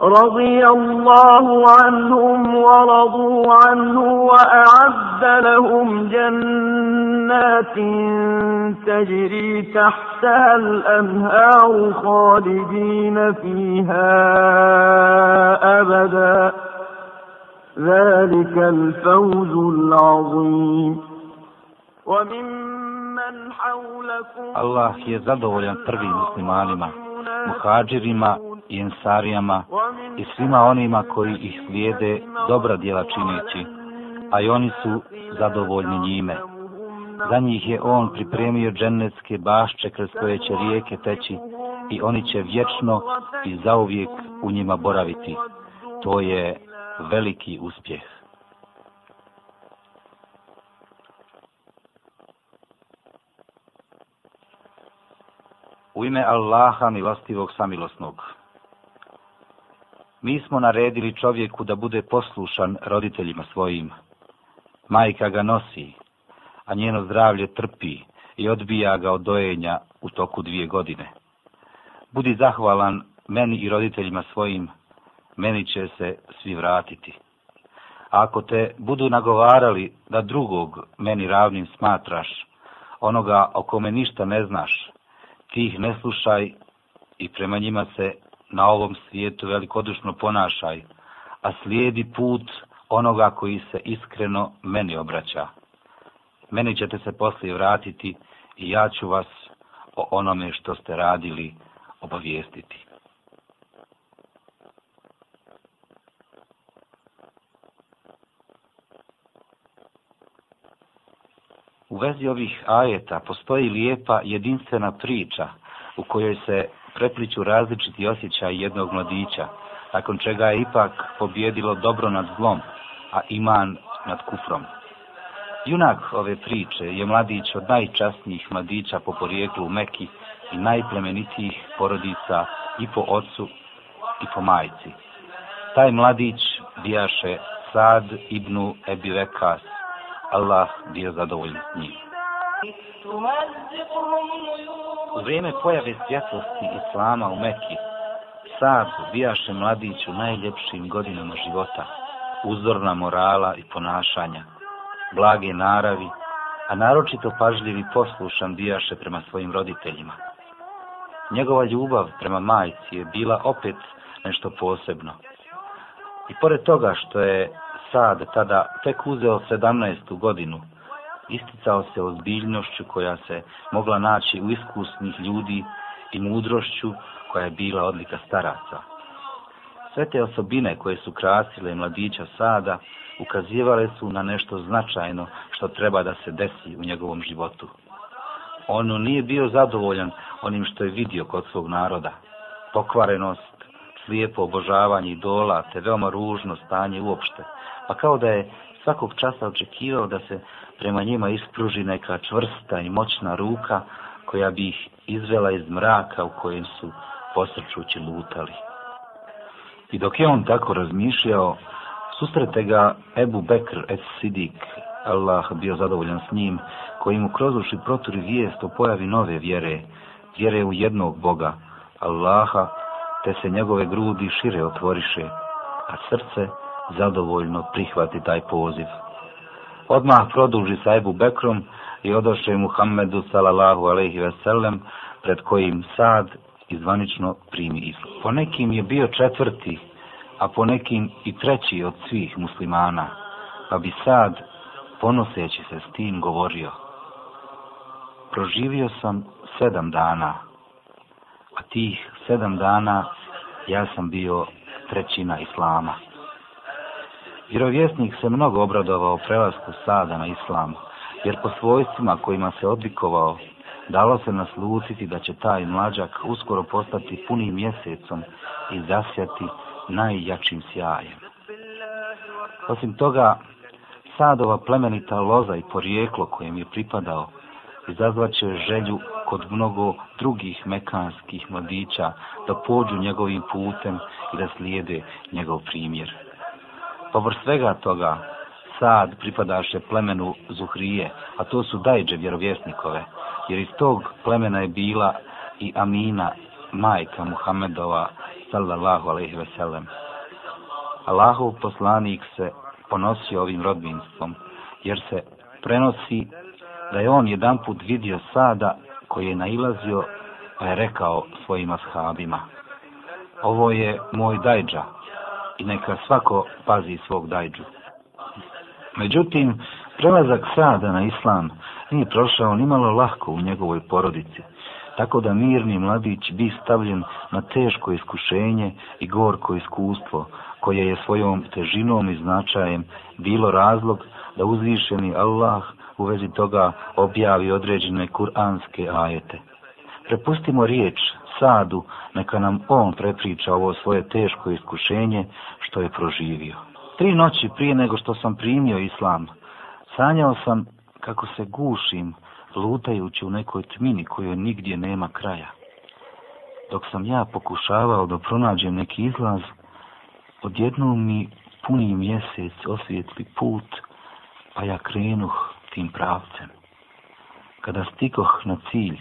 رضي الله عنهم ورضوا عنه وأعد لهم جنات تجري تحتها الأنهار خالدين فيها أبدا ذلك الفوز العظيم وممن حولكم الله je zadovoljan prvim muslimanima, i ensarijama i svima onima koji ih slijede dobra djela čineći, a i oni su zadovoljni njime. Za njih je on pripremio dženecke bašče kroz koje će rijeke teći i oni će vječno i zauvijek u njima boraviti. To je veliki uspjeh. U ime Allaha milostivog samilosnog. Mi smo naredili čovjeku da bude poslušan roditeljima svojim. Majka ga nosi, a njeno zdravlje trpi i odbija ga od dojenja u toku dvije godine. Budi zahvalan meni i roditeljima svojim, meni će se svi vratiti. Ako te budu nagovarali da drugog meni ravnim smatraš, onoga o kome ništa ne znaš, ti ih ne slušaj i prema njima se na ovom svijetu velikodušno ponašaj, a slijedi put onoga koji se iskreno meni obraća. Meni ćete se poslije vratiti i ja ću vas o onome što ste radili obavijestiti. U vezi ovih ajeta postoji lijepa jedinstvena priča u kojoj se prepliću različiti osjećaj jednog mladića, nakon čega je ipak pobjedilo dobro nad zlom, a iman nad kufrom. Junak ove priče je mladić od najčasnijih mladića po porijeklu Meki i najplemenitijih porodica i po ocu i po majci. Taj mladić bijaše Sad ibn Ebi Vekas. Allah bio zadovoljni s njim. U vrijeme pojave svjetlosti Islama u meti Sad bijaše mladić u najljepšim godinama života, uzorna morala i ponašanja, blage naravi, a naročito pažljiv i poslušan bijaše prema svojim roditeljima. Njegova ljubav prema majci je bila opet nešto posebno. I pored toga što je Sad tada tek uzeo 17. godinu, isticao se ozbiljnošću koja se mogla naći u iskusnih ljudi i mudrošću koja je bila odlika staraca. Sve te osobine koje su krasile mladića sada ukazivale su na nešto značajno što treba da se desi u njegovom životu. Ono nije bio zadovoljan onim što je vidio kod svog naroda. Pokvarenost, slijepo obožavanje idola, te veoma ružno stanje uopšte, pa kao da je svakog časa očekivao da se prema njima ispruži neka čvrsta i moćna ruka koja bi ih izvela iz mraka u kojem su posrčući lutali. I dok je on tako razmišljao, susrete ga Ebu Bekr et Sidik, Allah bio zadovoljan s njim, koji mu uši proturi vijest o pojavi nove vjere, vjere u jednog Boga, Allaha, te se njegove grudi šire otvoriše, a srce zadovoljno prihvati taj poziv. Odmah produži sa Ebu Bekrom i odoše Muhammedu salalahu alaihi veselem, pred kojim sad izvanično primi islam. Po nekim je bio četvrti, a po nekim i treći od svih muslimana, pa bi sad, ponoseći se s tim, govorio. Proživio sam sedam dana, u tih sedam dana ja sam bio trećina islama. Vjerovjesnik se mnogo obradovao prelasku sada na islam, jer po svojstvima kojima se odlikovao, dalo se naslutiti da će taj mlađak uskoro postati punim mjesecom i zasjati najjačim sjajem. Osim toga, sadova plemenita loza i porijeklo kojem je pripadao izazvat će želju kod mnogo drugih mekanskih mladića da pođu njegovim putem i da slijede njegov primjer. Pa Povr svega toga, sad pripadaše plemenu Zuhrije, a to su dajđe vjerovjesnikove, jer iz tog plemena je bila i Amina, majka Muhammedova, sallallahu alaihi veselem. Allahov poslanik se ponosio ovim rodbinstvom, jer se prenosi da je on jedanput vidio sada koji je nailazio pa je rekao svojim ashabima ovo je moj dajđa i neka svako pazi svog dajđu. Međutim, prelazak sada na islam nije prošao malo lahko u njegovoj porodici, tako da mirni mladić bi stavljen na teško iskušenje i gorko iskustvo, koje je svojom težinom i značajem bilo razlog da uzvišeni Allah u vezi toga objavi određene kuranske ajete. Prepustimo riječ Sadu, neka nam on prepriča ovo svoje teško iskušenje što je proživio. Tri noći prije nego što sam primio islam, sanjao sam kako se gušim, lutajući u nekoj tmini kojoj nigdje nema kraja. Dok sam ja pokušavao da pronađem neki izlaz, odjednom mi puni mjesec osvijetli put, pa ja krenuh tim pravcem. Kada stikoh na cilj,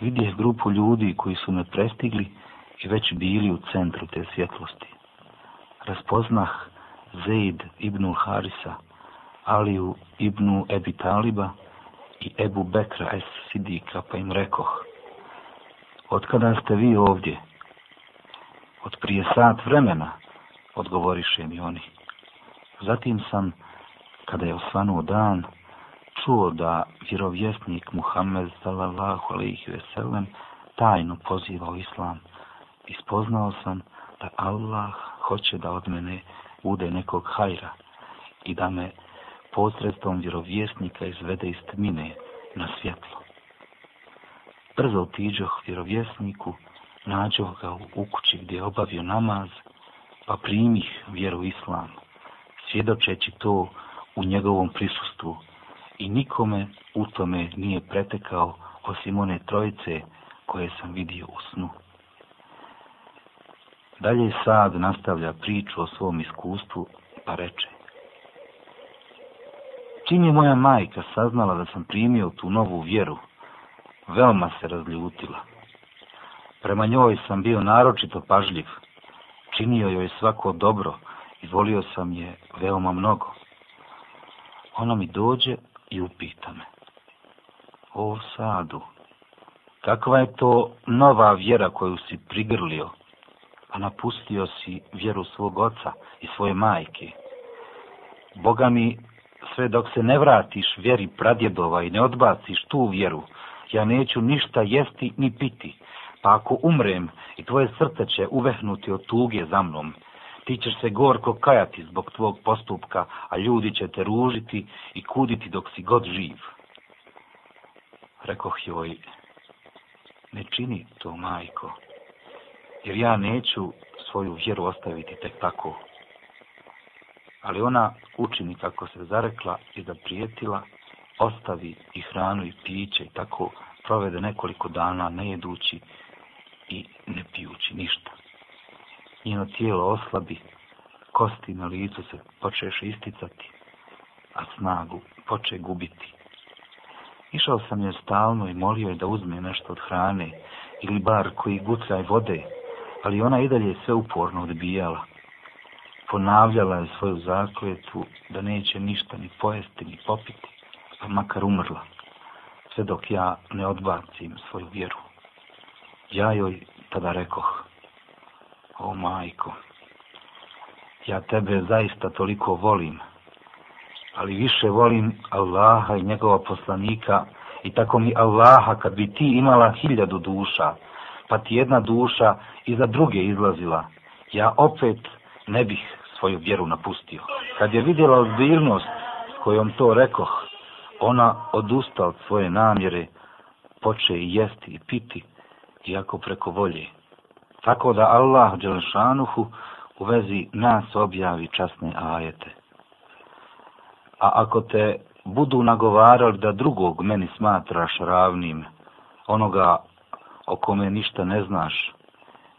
vidjeh grupu ljudi koji su me prestigli i već bili u centru te svjetlosti. Raspoznah Zeid ibn Harisa, Aliju ibn Ebi Taliba i Ebu Bekra es Sidika, pa im rekoh, otkada ste vi ovdje? Od prije sat vremena, odgovoriše mi oni. Zatim sam, kada je osvanuo dan, čuo da vjerovjesnik Muhammed sallallahu alaihi sellem tajno poziva u islam, ispoznao sam da Allah hoće da od mene bude nekog hajra i da me posredstvom vjerovjesnika izvede iz tmine na svjetlo. Brzo otiđoh vjerovjesniku, nađo ga u kući gdje je obavio namaz, pa primih vjeru islam, svjedočeći to u njegovom prisustvu, i nikome u tome nije pretekao osim one trojice koje sam vidio u snu. Dalje sad nastavlja priču o svom iskustvu pa reče. Čim je moja majka saznala da sam primio tu novu vjeru, veoma se razljutila. Prema njoj sam bio naročito pažljiv, činio joj svako dobro i volio sam je veoma mnogo. Ona mi dođe i upita me. O sadu, kakva je to nova vjera koju si prigrlio, a pa napustio si vjeru svog oca i svoje majke. Boga mi, sve dok se ne vratiš vjeri pradjedova i ne odbaciš tu vjeru, ja neću ništa jesti ni piti, pa ako umrem i tvoje srce će uvehnuti od tuge za mnom, ti ćeš se gorko kajati zbog tvog postupka, a ljudi će te ružiti i kuditi dok si god živ. Rekoh joj, ne čini to, majko, jer ja neću svoju vjeru ostaviti tek tako. Ali ona učini kako se zarekla i zaprijetila, ostavi i hranu i piće i tako provede nekoliko dana ne i ne pijući ništa njeno tijelo oslabi, kosti na licu se počeš isticati, a snagu poče gubiti. Išao sam joj stalno i molio je da uzme nešto od hrane ili bar koji gucaj vode, ali ona i dalje sve uporno odbijala. Ponavljala je svoju zakletvu da neće ništa ni pojesti ni popiti, pa makar umrla, sve dok ja ne odbacim svoju vjeru. Ja joj tada rekoh, o majko, ja tebe zaista toliko volim, ali više volim Allaha i njegova poslanika i tako mi Allaha kad bi ti imala hiljadu duša, pa ti jedna duša iza druge izlazila, ja opet ne bih svoju vjeru napustio. Kad je vidjela ozbiljnost kojom to rekoh, ona odustala od svoje namjere, poče i jesti i piti, iako preko volje. Tako da Allah Đelšanuhu u vezi nas objavi časne ajete. A ako te budu nagovarali da drugog meni smatraš ravnim, onoga o kome ništa ne znaš,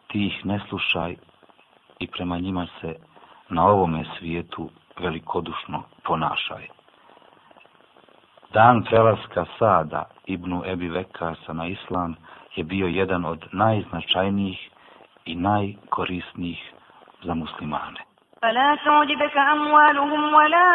ti ih ne slušaj i prema njima se na ovome svijetu velikodušno ponašaj. Dan prelaska Sada ibn Ebi Vekasa na islam je bio jedan od najznačajnijih i najkorisnijih za muslimane. فلا تعجبك أموالهم ولا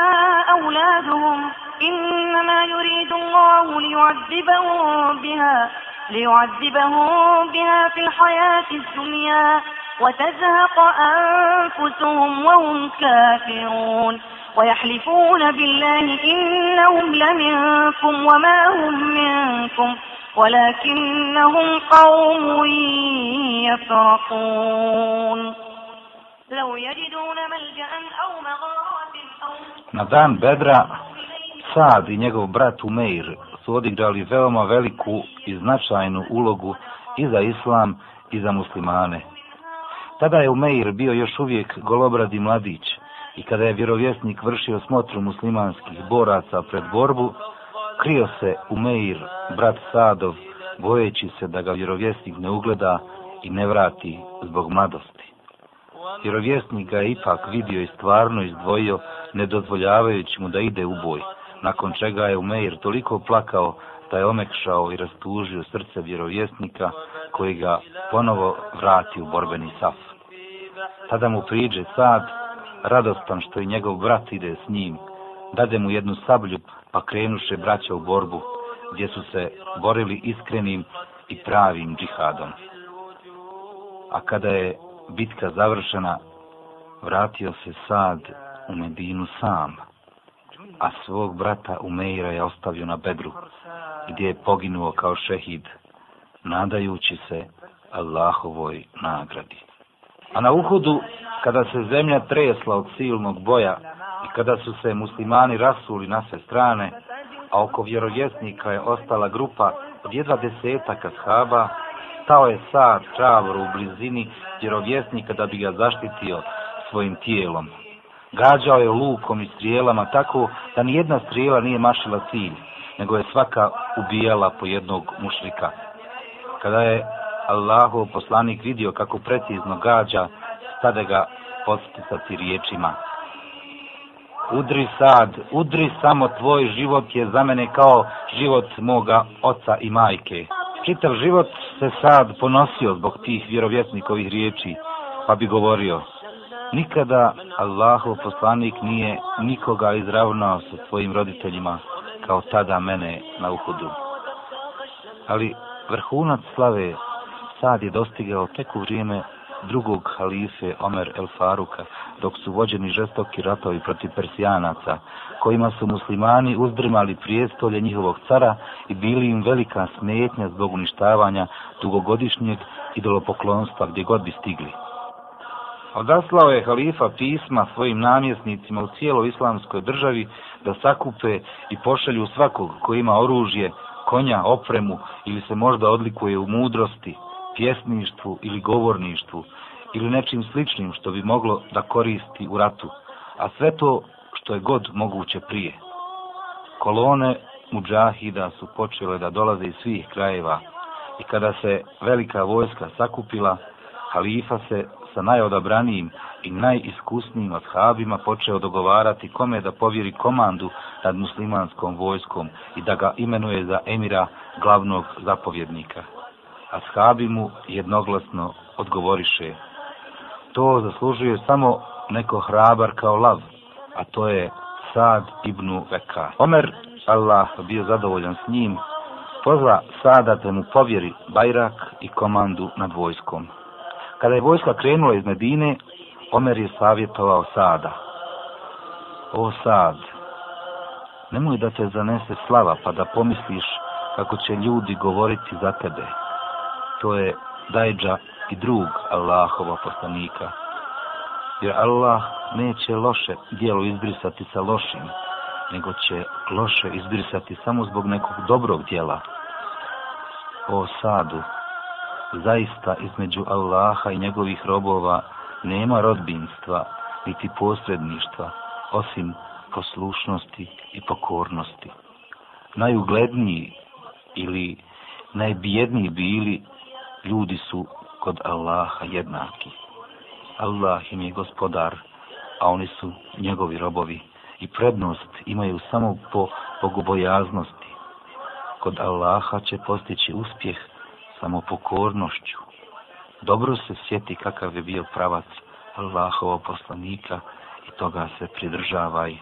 أولادهم إنما يريد الله ليعذبهم بها ليعذبهم بها في الحياة الدنيا وتزهق أنفسهم وهم كافرون ويحلفون بالله إنهم لمنكم وما هم منكم ولكنهم قوم لو يجدون Na dan Bedra Sad i njegov brat Umeir su odigrali veoma veliku i značajnu ulogu i za islam i za muslimane. Tada je Umeir bio još uvijek golobradi mladić i kada je vjerovjesnik vršio smotru muslimanskih boraca pred borbu, krio se Umeir, brat Sadov, bojeći se da ga vjerovjesnik ne ugleda i ne vrati zbog mladosti. Vjerovjesnik ga je ipak vidio i stvarno izdvojio, ne dozvoljavajući mu da ide u boj, nakon čega je Umeir toliko plakao da je omekšao i rastužio srce vjerovjesnika koji ga ponovo vrati u borbeni saf. Tada mu priđe sad, radostan što i njegov brat ide s njim, dade mu jednu sablju pa krenuše braća u borbu, gdje su se borili iskrenim i pravim džihadom a kada je bitka završena, vratio se Sad u Medinu sam, a svog brata Umeira je ostavio na Bedru, gdje je poginuo kao šehid, nadajući se Allahovoj nagradi. A na uhodu, kada se zemlja tresla od silnog boja i kada su se muslimani rasuli na sve strane, a oko vjerovjesnika je ostala grupa od jedva desetaka shaba, stao je sad čavor u blizini vjerovjesnika da bi ga zaštitio svojim tijelom. Gađao je lukom i strijelama tako da nijedna strijela nije mašila cilj, nego je svaka ubijala po jednog mušrika. Kada je Allahov poslanik vidio kako precizno gađa, stade ga posticati riječima. Udri sad, udri samo tvoj život je za mene kao život moga oca i majke. Čitav život se sad ponosio zbog tih vjerovjetnikovih riječi, pa bi govorio, nikada Allahov poslanik nije nikoga izravnao sa svojim roditeljima kao tada mene na uhudu. Ali vrhunac slave sad je dostigao tek u vrijeme drugog halife Omer El Faruka, dok su vođeni žestoki ratovi protiv Persijanaca, kojima su muslimani uzdrmali prijestolje njihovog cara i bili im velika smetnja zbog uništavanja dugogodišnjeg idolopoklonstva gdje god bi stigli. Odaslao je halifa pisma svojim namjesnicima u cijeloj islamskoj državi da sakupe i pošalju svakog koji ima oružje, konja, opremu ili se možda odlikuje u mudrosti, pjesništvu ili govorništvu ili nečim sličnim što bi moglo da koristi u ratu, a sve to što je god moguće prije. Kolone muđahida su počele da dolaze iz svih krajeva i kada se velika vojska sakupila, halifa se sa najodabranijim i najiskusnijim ashabima počeo dogovarati kome da povjeri komandu nad muslimanskom vojskom i da ga imenuje za emira glavnog zapovjednika shabi mu jednoglasno odgovoriše, to zaslužuje samo neko hrabar kao lav, a to je Sad ibn Veka. Omer, Allah bio zadovoljan s njim, pozva Sada da mu povjeri Bajrak i komandu nad vojskom. Kada je vojska krenula iz Medine, Omer je savjetovao Sada. O Sad, nemoj da te zanese slava pa da pomisliš kako će ljudi govoriti za tebe to je dajđa i drug Allahova poslanika. Jer Allah neće loše dijelo izbrisati sa lošim, nego će loše izbrisati samo zbog nekog dobrog dijela. O sadu, zaista između Allaha i njegovih robova nema rodbinstva niti posredništva, osim poslušnosti i pokornosti. Najugledniji ili najbjedniji bili Ljudi su kod Allaha jednaki. Allah im je gospodar, a oni su njegovi robovi i prednost imaju samo po bogobojaznosti. Kod Allaha će postići uspjeh samo pokornošću. Dobro se sjeti kakav je bio pravac Allahova poslanika i toga se pridržavaj,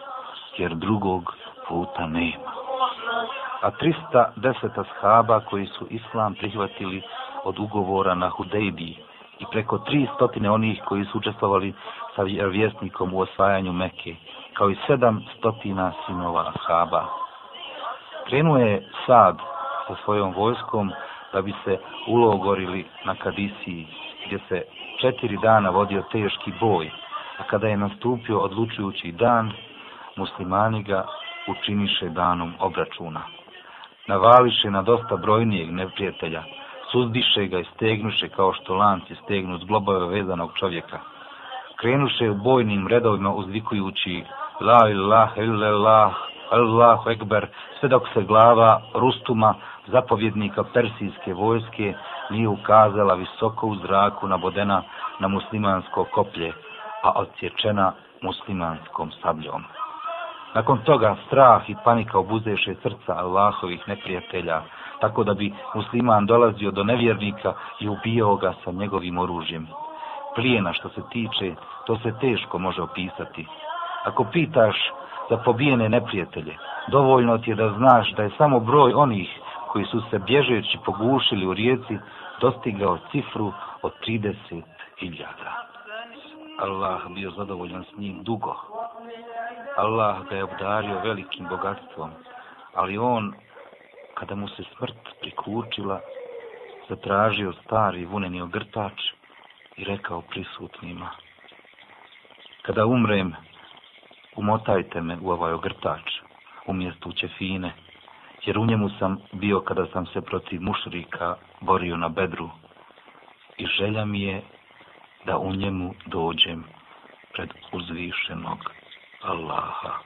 jer drugog puta nema. A 310 ashaba koji su islam prihvatili od ugovora na Hudejdi i preko tri stotine onih koji su učestvovali sa vjesnikom u osvajanju meke kao i sedam stotina sinova Ashaba. Krenuo je Sad sa svojom vojskom da bi se ulogorili na Kadisiji, gdje se četiri dana vodio teški boj, a kada je nastupio odlučujući dan, muslimani ga učiniše danom obračuna. Navališe na dosta brojnijeg neprijatelja, suzdiše ga i stegnuše kao što lanci stegnu s vezanog čovjeka. Krenuše u bojnim redovima uzvikujući La ilaha illallah, Allahu Ekber, sve dok se glava Rustuma, zapovjednika persijske vojske, nije ukazala visoko u zraku nabodena na muslimansko koplje, a odsječena muslimanskom sabljom. Nakon toga strah i panika obuzeše srca Allahovih neprijatelja, tako da bi musliman dolazio do nevjernika i ubijao ga sa njegovim oružjem. Plijena što se tiče, to se teško može opisati. Ako pitaš za pobijene neprijatelje, dovoljno ti je da znaš da je samo broj onih koji su se bježeći pogušili u rijeci dostigao cifru od 30.000. Allah bio zadovoljan s njim dugo. Allah ga je obdario velikim bogatstvom, ali on kada mu se smrt prikučila, zatražio stari vuneni ogrtač i rekao prisutnima. Kada umrem, umotajte me u ovaj ogrtač, umjesto u ćefine, jer u njemu sam bio kada sam se protiv mušrika borio na bedru i želja mi je da u njemu dođem pred uzvišenog Allaha.